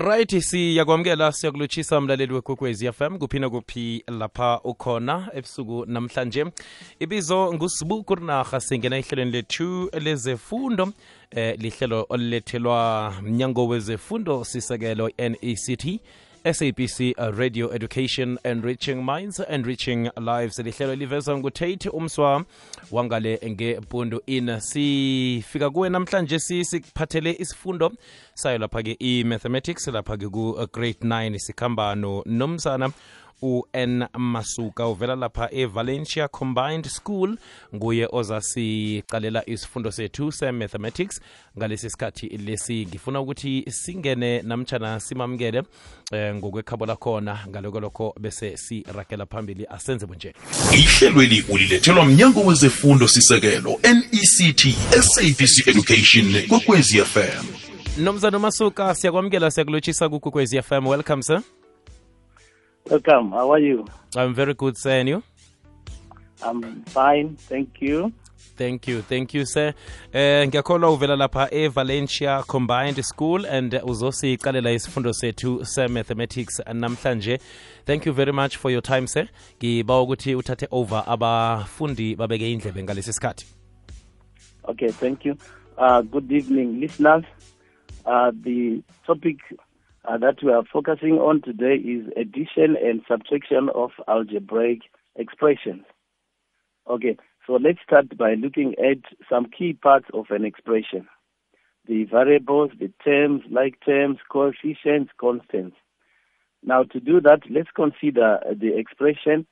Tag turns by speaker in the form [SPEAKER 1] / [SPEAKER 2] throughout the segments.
[SPEAKER 1] right siyakwamukela siyakulotshisa mlaleli wekwekwezi fm kuphina kuphi lapha ukhona ebusuku namhlanje ibizo ngusibu kurinarha singena ehlelweni lethu lezefundo eh lihlelo olulethelwa mnyango wezefundo sisekelo nect SABC uh, Radio Education Enriching Minds Enriching Lives. Lihlelo livezwa ngutate umswa wangale ngepundu in. Sifika kuwe namhlanje sikuphathele isifundo. Sayo lapha-ke i-mathematics lapha-ke ku-grade 9 sikhamba nomzana u-n masuka uvela lapha e-valencia combined school. Nguye ozasicalela isifundo sethu se-mathematics. Ngalesi sikhathi lesi ngifuna ukuthi singene namtshana simamukele eh, ngokwekhabo lakhona. Ngaloko lokho bese siragela phambili asenze bunje.
[SPEAKER 2] Ihlelweli ulilethelwa mnyango wezefundo sisekelo nect sabc education kokwezi fm
[SPEAKER 1] nomzana umasuka siyakwamukela siyakulotshisa kukukwezi fm welcome sir
[SPEAKER 3] Welcome. How are you?
[SPEAKER 1] i'm very good sir and you
[SPEAKER 3] I'm fine. Thank you.
[SPEAKER 1] thank you thank you sir eh ngiyakholwa uvela lapha e-valencia combined school and uzosiqalela isifundo sethu se-mathematics namhlanje thank you very much for your time sir ngiba ukuthi uthathe over abafundi babeke indlebe ngalesi sikhathi
[SPEAKER 3] Okay, thank you. Uh, good evening, listeners. Uh, the topic uh, that we are focusing on today is addition and subtraction of algebraic expressions. Okay, so let's start by looking at some key parts of an expression. The variables, the terms, like terms, coefficients, constants. Now to do that, let's consider the expression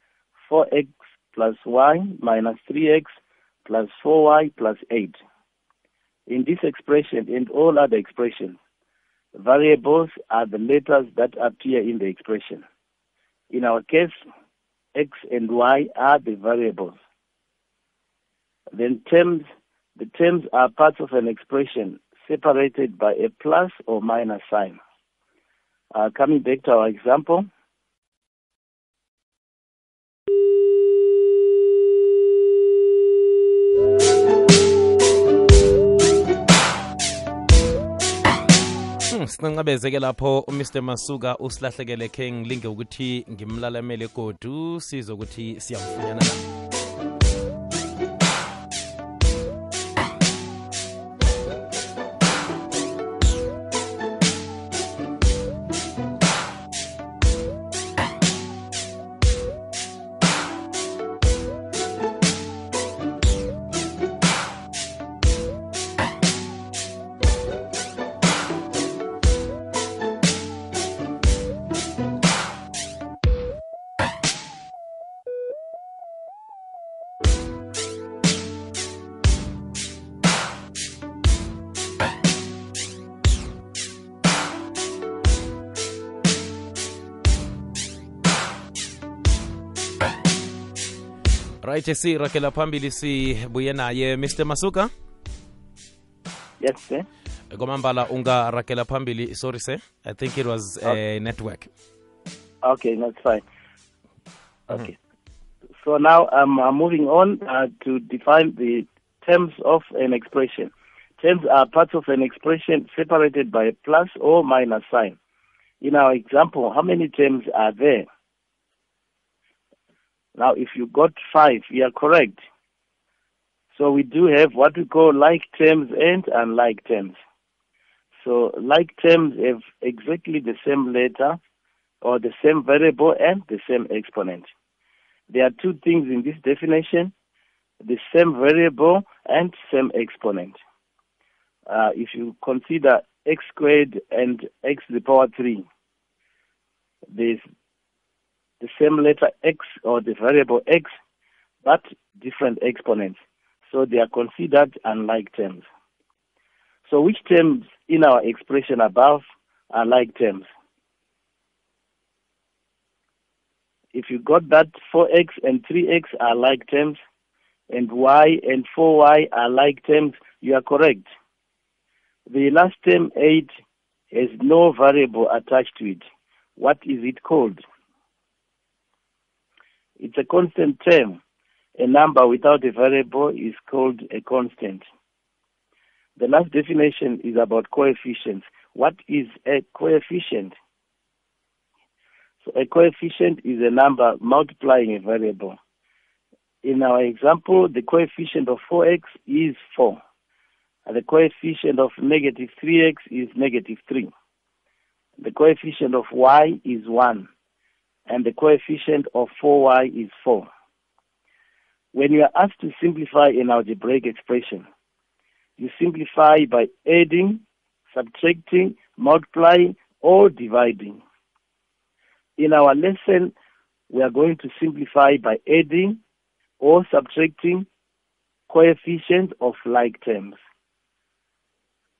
[SPEAKER 3] 4x plus y minus 3x plus 4y plus 8. In this expression and all other expressions, variables are the letters that appear in the expression. In our case, x and y are the variables. Then terms, the terms are parts of an expression separated by a plus or minus sign. Uh, coming back to our example,
[SPEAKER 1] Sincancabeze-ke lapho umr masuka usilahlekele khe ngilinge ukuthi ngimlalamele godu sizokuthi siyamfunyana na right sirakela phambili sibuye naye mr masuka
[SPEAKER 3] yes, sir.
[SPEAKER 1] kwamambala ungarakela phambili sorry sir i think it was a network
[SPEAKER 3] Okay, that's fine. Okay. So now um, I'm moving on uh, to define the terms of an expression. Terms are parts of an expression separated by a plus or minus sign. In our example, how many terms are there? Now, if you got five, you are correct. So we do have what we call like terms and unlike terms. So like terms have exactly the same letter or the same variable and the same exponent. There are two things in this definition, the same variable and same exponent. Uh, if you consider x squared and x to the power 3, there's the same letter x or the variable x, but different exponents. So they are considered unlike terms. So which terms in our expression above are like terms? If you got that 4x and 3x are like terms, and y and 4y are like terms, you are correct. The last term 8 has no variable attached to it. What is it called? It's a constant term. A number without a variable is called a constant. The last definition is about coefficients. what is a coefficient? So a coefficient is a number multiplying a variable. In our example, the coefficient of 4x is 4. And the coefficient of negative 3x is negative 3. The coefficient of y is 1. And the coefficient of 4y is 4. When you are asked to simplify an algebraic expression, you simplify by adding, subtracting, multiplying, or dividing. In our lesson, we are going to simplify by adding or subtracting coefficients of like terms.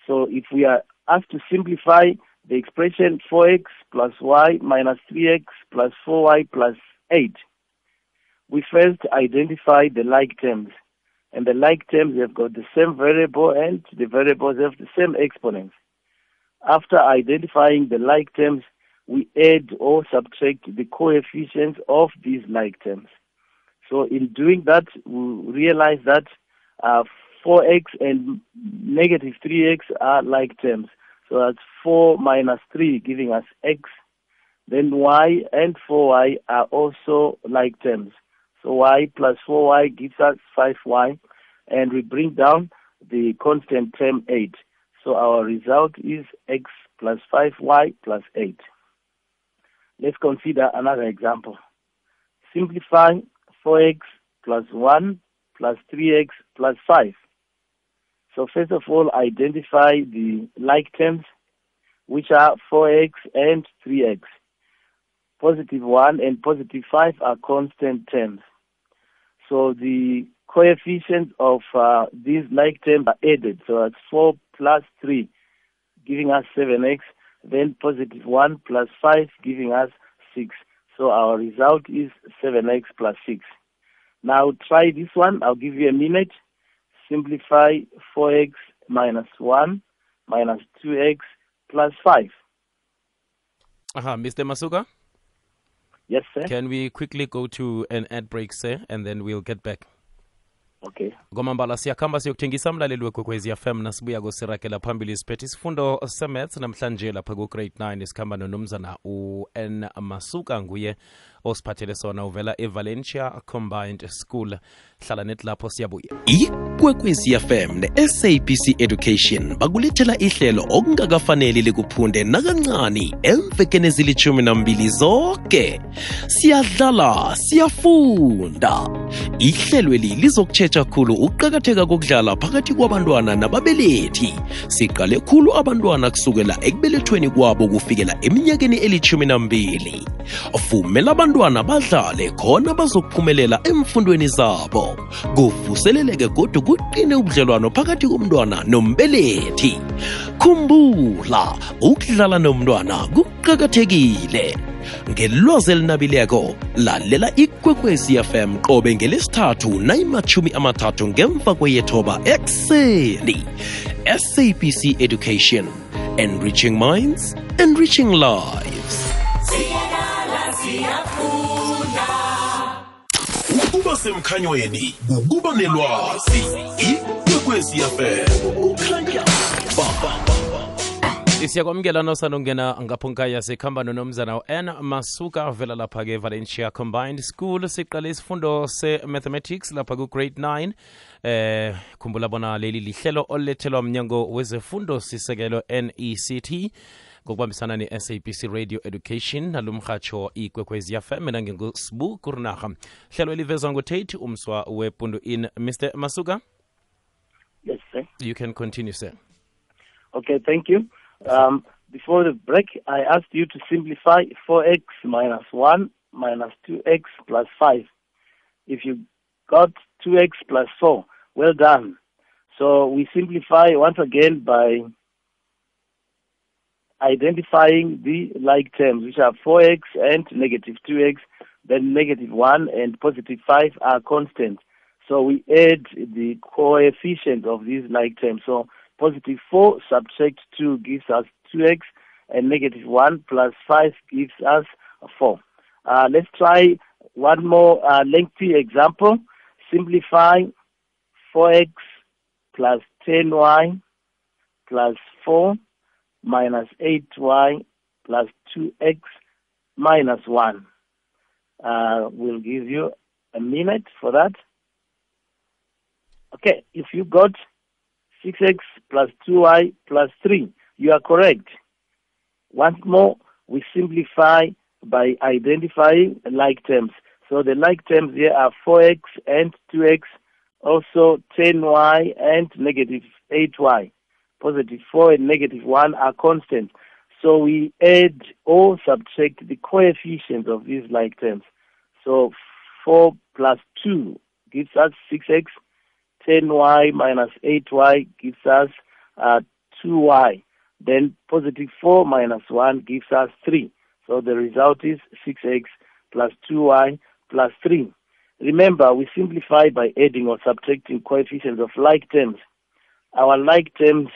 [SPEAKER 3] So if we are asked to simplify the expression 4x plus y minus 3x plus 4y plus 8, we first identify the like terms. And the like terms have got the same variable and the variables have the same exponents. After identifying the like terms, we add or subtract the coefficients of these like terms. So in doing that, we realize that uh, 4x and negative 3x are like terms. So that's 4 minus 3 giving us x. Then y and 4y are also like terms. So y plus 4y gives us 5y. And we bring down the constant term 8. So our result is x plus 5y plus 8. Let's consider another example. Simplify 4x plus 1 plus 3x plus 5. So first of all, identify the like terms, which are 4x and 3x. Positive 1 and positive 5 are constant terms. So the coefficients of uh, these like terms are added. So that's 4 plus 3, giving us 7x. Then positive 1 plus 5, giving us 6. So our result is 7x plus 6. Now try this one. I'll give you a minute. Simplify 4x minus 1 minus 2x plus 5.
[SPEAKER 1] Aha, Mr. Masuka,
[SPEAKER 3] Yes, sir?
[SPEAKER 1] can we quickly go to an ad break, sir, and then we'll get back.
[SPEAKER 3] Okay.
[SPEAKER 1] kwamambala siyakhamba siyokuthengisa mlaleli wekwekwezi fm nasibuya kusirakela phambili siphethe isifundo semets namhlanje lapha ku-grade 9 sikhamba nonomzana u-n masuka nguye osiphathele sona uvela evalencia combined school. Hlala nethi lapho siyabuya.
[SPEAKER 4] Ikwekwezi fm ne-sabc education bakulethela ihlelo okungakafaneli likuphunde nakancani emvekeni ezilithumi nambili zonke siyadlala siyafunda. Ihlelweli lizokutshetsha khulu ukuqakatheka kokudlala phakathi kwabantwana nababelethi. Siqale khulu abantwana kusukela ekubelethweni kwabo kufikela eminyakeni elithumi nambili vumela abantwana badlale khona bazokuphumelela emfundweni zabo. Kuvuseleleke godu kuqine ubudlelwano phakathi komntwana nombelethi. Khumbula ukudlala nomntwana kuqakathekile. Ngelwazi elinabileko lalela ikwekwezi fm qobe ngelesithathu nayimathumi amathathu ngemva kweyethoba ekuseni. Sabc education enriching minds enriching lives
[SPEAKER 2] ukuba semkhanyweni ukuba nelwazi. Ikwekwezi fm ukhanya
[SPEAKER 1] nosanda nosanongena ngapho nkaya sikhamba nonomzana u-n masuka vela lapha-ke valencia combined school. Siqale isifundo se-mathematics lapha ku-grade 9 eh khumbula bona leli lihlelo olulethelwa mnyango wezefundo sisekelo nect ngokubambisana ne-sabc radio education nalumrhatsho ikwekwezi fm mina kurinarha hlelo elivezwa ngutate umswa wepundu in mr masuka
[SPEAKER 3] Yes, sir.
[SPEAKER 1] you can continue sir
[SPEAKER 3] Okay, thank you. Um, before the break, I asked you to simplify 4x minus 1 minus 2x plus 5. If you got 2x plus 4, well done. So we simplify once again by identifying the like terms, which are 4x and negative 2x, then negative 1 and positive 5 are constant. So we add the coefficient of these like terms. So positive 4 subtract 2 gives us 2x, and negative 1 plus 5 gives us 4. Uh, let's try one more uh, lengthy example. Simplify 4x plus 10y plus 4 minus 8y plus 2x minus 1. Uh, we'll give you a minute for that. Okay, if you got 6x plus 2y plus 3, you are correct. Once more, we simplify by identifying like terms. So the like terms here are 4x and 2x, also 10y and negative 8y. Positive 4 and negative 1 are constant. So we add or subtract the coefficients of these like terms. So 4 plus 2 gives us 6x, 10y minus 8y gives us uh, 2y. Then positive 4 minus 1 gives us 3. So the result is 6x plus 2y plus 3. Remember, we simplify by adding or subtracting coefficients of like terms. Our like terms,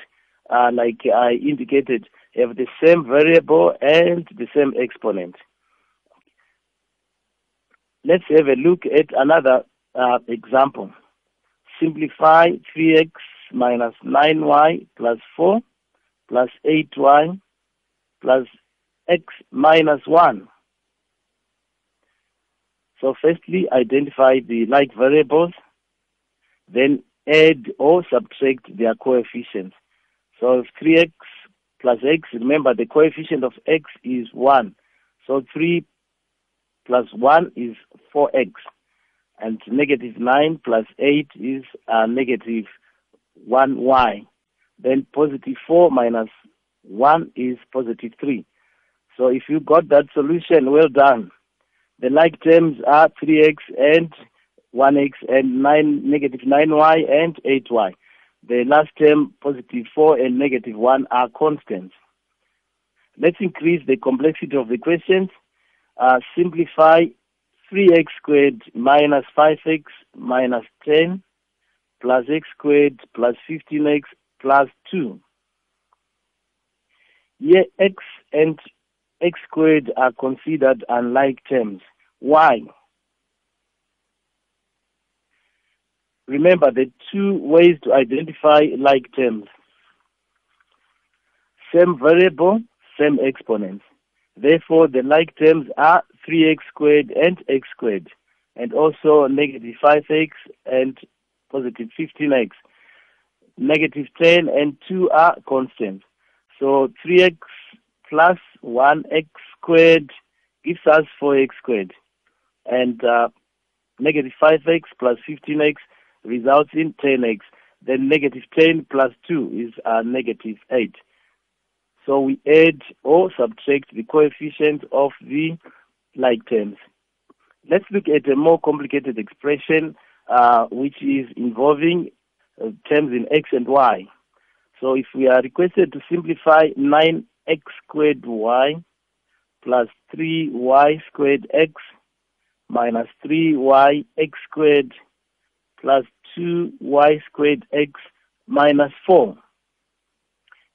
[SPEAKER 3] uh, like I indicated, have the same variable and the same exponent. Let's have a look at another uh, example. Simplify 3x minus 9y plus 4 plus 8y plus x minus 1. So firstly, identify the like variables, then add or subtract their coefficients. So if 3x plus x, remember the coefficient of x is 1. So 3 plus 1 is 4x. And negative 9 plus 8 is uh, negative 1y. Then positive 4 minus 1 is positive 3. So if you got that solution, well done. The like terms are 3x and 1x and 9, negative 9y and 8y. The last term, positive 4 and negative 1, are constants. Let's increase the complexity of the questions. Uh, simplify 3x squared minus 5x minus 10 plus x squared plus 15x plus 2. Here, x and x squared are considered unlike terms. Why? Remember the two ways to identify like terms. Same variable, same exponents. Therefore, the like terms are 3x squared and x squared, and also negative 5x and positive 15x. Negative 10 and 2 are constant. So 3x plus 1x squared gives us 4x squared. And uh, negative 5x plus 15x results in 10x. Then negative 10 plus 2 is uh, negative 8. So we add or subtract the coefficient of the like terms. Let's look at a more complicated expression uh, which is involving uh, terms in x and y. So if we are requested to simplify 9x squared y plus 3y squared x minus 3y x squared plus 2y squared x minus 4.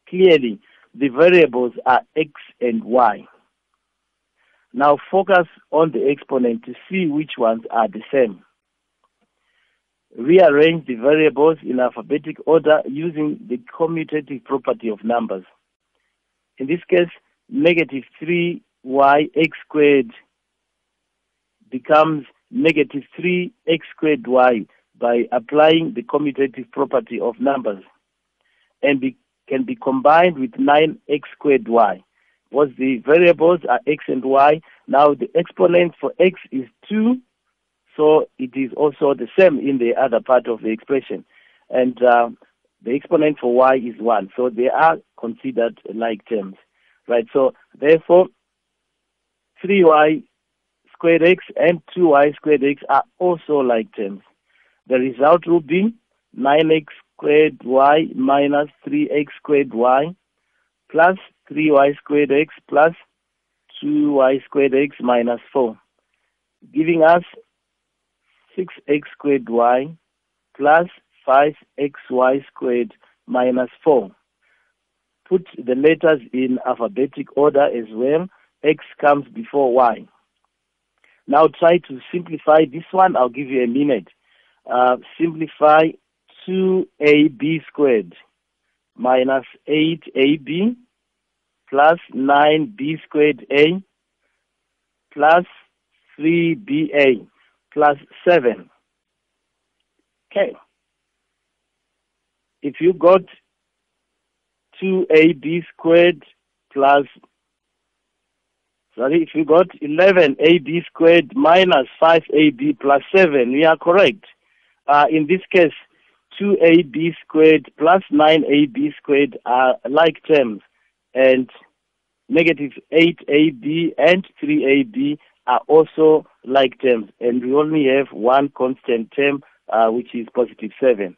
[SPEAKER 3] Clearly, the variables are x and y. Now focus on the exponent to see which ones are the same. Rearrange the variables in alphabetic order using the commutative property of numbers. In this case, negative 3y x squared becomes negative 3x squared y by applying the commutative property of numbers and be, can be combined with 9x squared y. Because the variables are x and y. Now the exponent for x is 2, so it is also the same in the other part of the expression. And uh, the exponent for y is 1. So they are considered like terms. Right, so therefore 3y squared x and 2y squared x are also like terms. The result will be 9x squared y minus 3x squared y plus 3y squared x plus 2y squared x minus 4, giving us 6x squared y plus 5xy squared minus 4. Put the letters in alphabetic order as well. X comes before y. Now try to simplify this one. I'll give you a minute. Uh, simplify 2ab squared minus 8ab plus 9b squared a plus 3ba plus 7. Okay. If you got 2ab squared plus sorry, if you got 11ab squared minus 5ab plus 7, we are correct. Uh, in this case, 2ab squared plus 9ab squared are like terms, and negative 8ab and 3ab are also like terms, and we only have one constant term, uh, which is positive 7.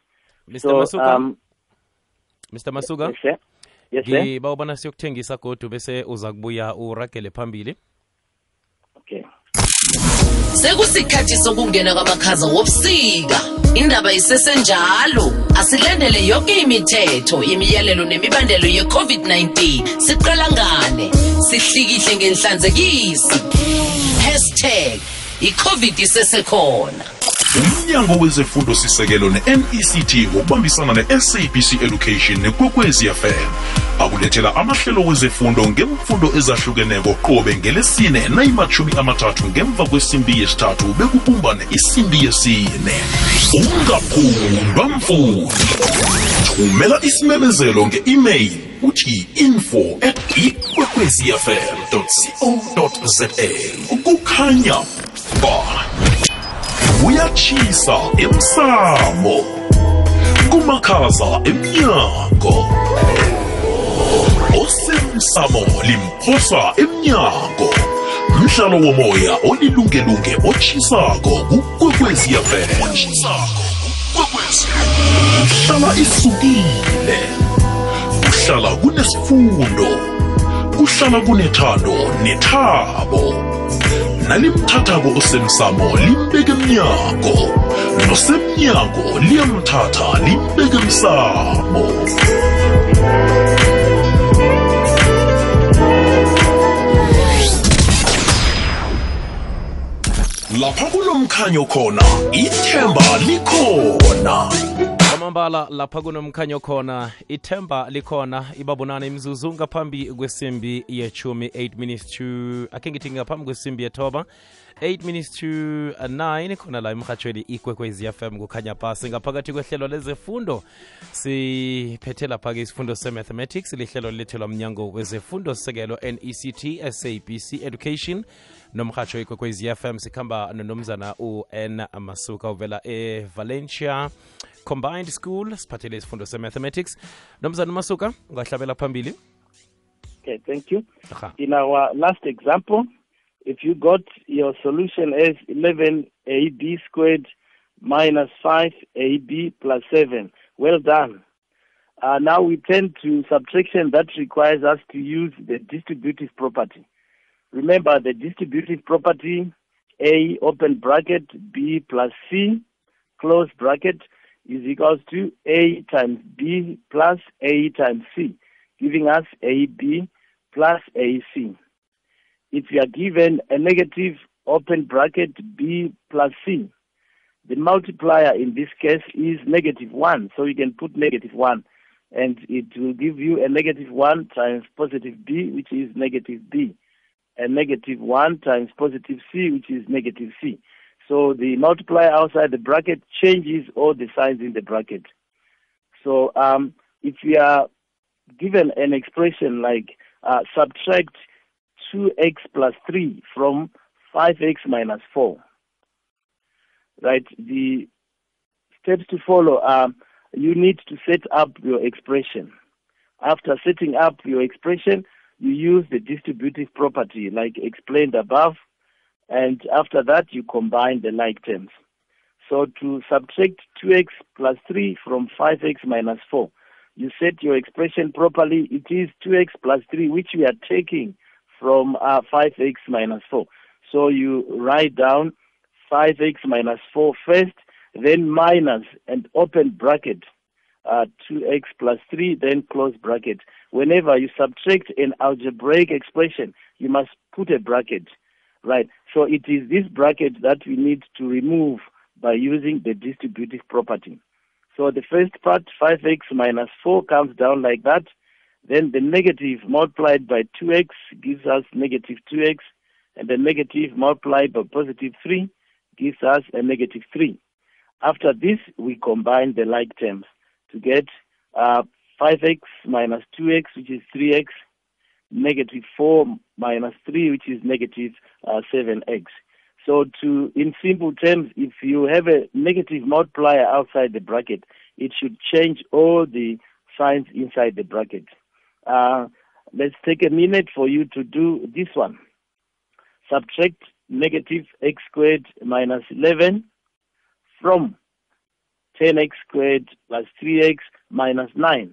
[SPEAKER 1] mr
[SPEAKER 3] So,
[SPEAKER 1] masuka
[SPEAKER 3] um,
[SPEAKER 1] mr masuka
[SPEAKER 3] yes, sir. Yes,
[SPEAKER 1] ngiba ubona siyokuthengisa godu bese uza kubuya uragele phambili
[SPEAKER 3] Okay.
[SPEAKER 5] Sekusikhathi sokungena kwamakhaza wobusika. Indaba isesenjalo. Asilandele yonke imithetho imiyalelo nemibandelo ye-covid-19. Siqala ngane. Sihlikihle ngenhlanzekisi. Hashtag i-covid isesekhona.
[SPEAKER 2] Umnyango wezefundo sisekelo ne-nect ngokubambisana ne-sabc education nekwekwezi fm akulethela amahlelo wezefundo ngemfundo ezahlukeneko qobe ngelesine nayimathumi amathathu ngemva kwesimbi yesithathu bekubumbane isimbi yesine. Ungaphundwa mfundi thumela isimemezelo nge-email uthi info at ikwekwezfm co za kukhanya ba kuyatshisa emsamo kumakhaza emnyango. Osemsamo limphosa emnyango. Mdlalo womoya olilungelunge otshisako kukwekwezfm hlala isukile. Kuhlala kunesifundo. Kuhlala kunethando nethabo. Nalimthathako osemsamo limbeke emnyango. Nosemnyango liyamthatha limbeke emsamo. Lapha kulomkhanyo khona ithemba likhona.
[SPEAKER 1] Kwamambala lapha kunomkhanyo khona ithemba likhona. Ibabonana imzuzu ngaphambi kwesimbi ye-8 minutes to akhe ngithi ngaphambi kwesimbi yethoba 8 minutes to 9 khona la emhatshweni ikwekwez fm kukhanya pasi ngaphakathi kwehlelo lezefundo siphethe lapha-ke isifundo se-mathematics lihlelo lilethelwa mnyango wezefundo sekelo nect sabc education nomhatsho ikwekwezi fm sikhamba nonomzana u-n masuka uvela evalencia combined school siphathele isifundo se-mathematics nomzana umasuka ungahlabela phambili
[SPEAKER 3] Okay, thank you.
[SPEAKER 1] Aha.
[SPEAKER 3] In our last example, if you got your solution as 11ab squared minus 5ab plus 7, well done. Uh, now we turn to subtraction that requires us to use the distributive property. Remember the distributive property A open bracket B plus C close bracket is equals to A times B plus A times C, giving us AB plus AC. If you are given a negative open bracket B plus C, the multiplier in this case is negative 1, so you can put negative 1 and it will give you a negative 1 times positive B, which is negative B, and negative 1 times positive C, which is negative C. So the multiplier outside the bracket changes all the signs in the bracket. So um, if we are given an expression like uh, subtract 2x plus 3 from 5x minus 4, right? The steps to follow are you need to set up your expression. After setting up your expression, you use the distributive property like explained above, and after that you combine the like terms. So to subtract 2x plus 3 from 5x minus 4, you set your expression properly. It is 2x plus 3, which we are taking from uh, 5x minus 4. So you write down 5x minus 4 first, then minus and open bracket uh, 2x plus 3, then close bracket. Whenever you subtract an algebraic expression, you must put a bracket, right? So it is this bracket that we need to remove by using the distributive property. So the first part, 5x minus 4, comes down like that. Then the negative multiplied by 2x gives us negative 2x, and the negative multiplied by positive 3 gives us a negative 3. After this, we combine the like terms to get uh, 5x minus 2x, which is 3x, negative 4 minus 3, which is negative uh, 7x. So to, in simple terms, if you have a negative multiplier outside the bracket, it should change all the signs inside the bracket. Uh, let's take a minute for you to do this one. Subtract negative x squared minus 11 from 10x squared plus 3x minus 9.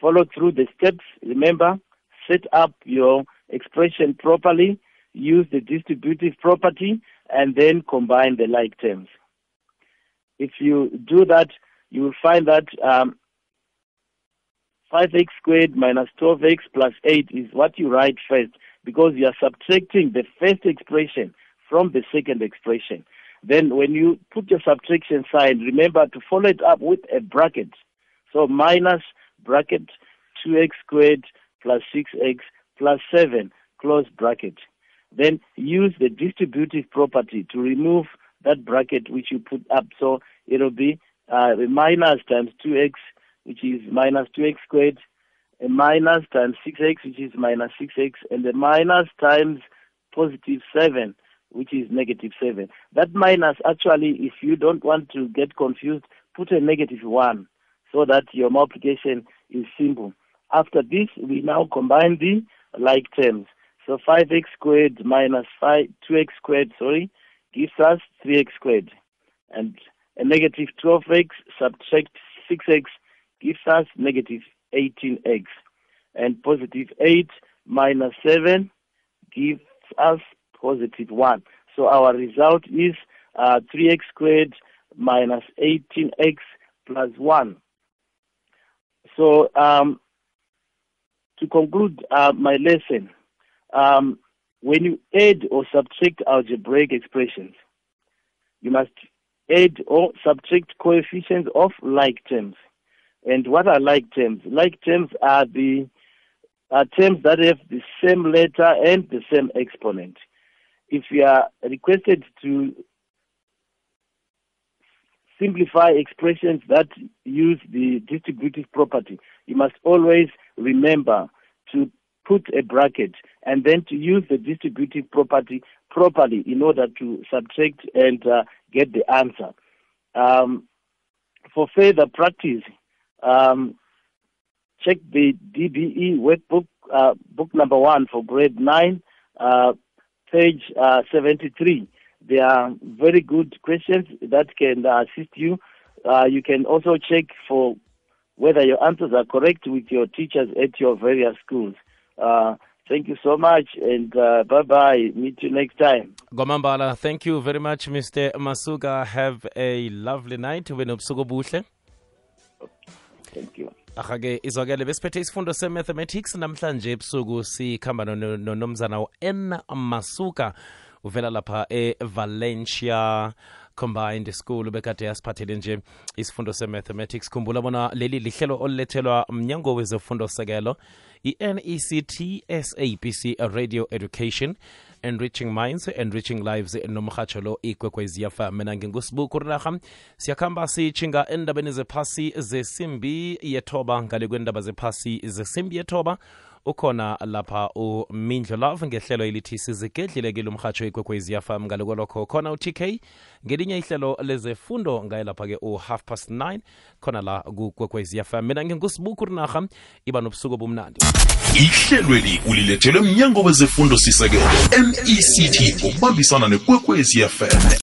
[SPEAKER 3] Follow through the steps. Remember, set up your expression properly, use the distributive property, and then combine the like terms. If you do that, you will find that um, 5x squared minus 12x plus 8 is what you write first because you are subtracting the first expression from the second expression. Then when you put your subtraction sign, remember to follow it up with a bracket. So minus bracket 2x squared plus 6x plus 7, close bracket. Then use the distributive property to remove that bracket which you put up. So it'll be uh, minus times 2x, which is minus 2x squared, a minus times 6x, which is minus 6x, and the minus times positive 7, which is negative 7. That minus, actually, if you don't want to get confused, put a negative 1 so that your multiplication is simple. After this, we now combine the like terms. So 5x squared minus 5, 2x squared, sorry, gives us 3x squared. And a negative 12x subtract 6x gives us negative 18x. And positive 8 minus 7 gives us positive 1. So our result is uh, 3x squared minus 18x plus 1. So um, to conclude uh, my lesson, um, when you add or subtract algebraic expressions, you must add or subtract coefficients of like terms. And what are like terms? Like terms are the are terms that have the same letter and the same exponent. If you are requested to simplify expressions that use the distributive property, you must always remember to put a bracket and then to use the distributive property properly in order to subtract and uh, get the answer. Um, for further practice, um, check the DBE workbook, uh, book number one for grade 9, uh, page uh, 73. There are very good questions that can assist you. Uh, you can also check for whether your answers are correct with your teachers at your various schools. Uh, thank you so much and uh, bye bye. Meet you next time.
[SPEAKER 1] Gomambala, thank you very much, Mr. Masuka. Have a lovely night. Wena ubusuku obuhle.
[SPEAKER 3] Thank you.
[SPEAKER 1] Ahake izwakele besiphethe isifundo se-mathematics. Namhlanje ebusuku sikhamba no- no, u-n masuka uvela lapha e-valencia combined school bekade yasiphathele nje isifundo se-mathematics. Khumbula bona leli lihlelo olulethelwa mnyango wezefundo sekelo i-nect sabc radio education enriching minds enriching lives nomrhatsho lo ikwekwezi mina ngingusibuku rinarha siyakhamba sitshinga endabeni zephasi zesimbi yethoba. Ngale kwendaba zephasi zesimbi yethoba ukhona lapha umindlo love ngehlelo elithi sizigedlile kile umhatsho ikwekwezi fm ngale kwalokho khona u-tk ngelinye ihlelo lezefundo ngaye lapha-ke u-half past 9 khona la kukwekwezi fm mina ngingusibuku rinarha iba nobusuku obumnandi.
[SPEAKER 2] Ihlelweli ulilethelwe mnyango wezefundo sisekelo mect ngokubambisana nekwekwezi fm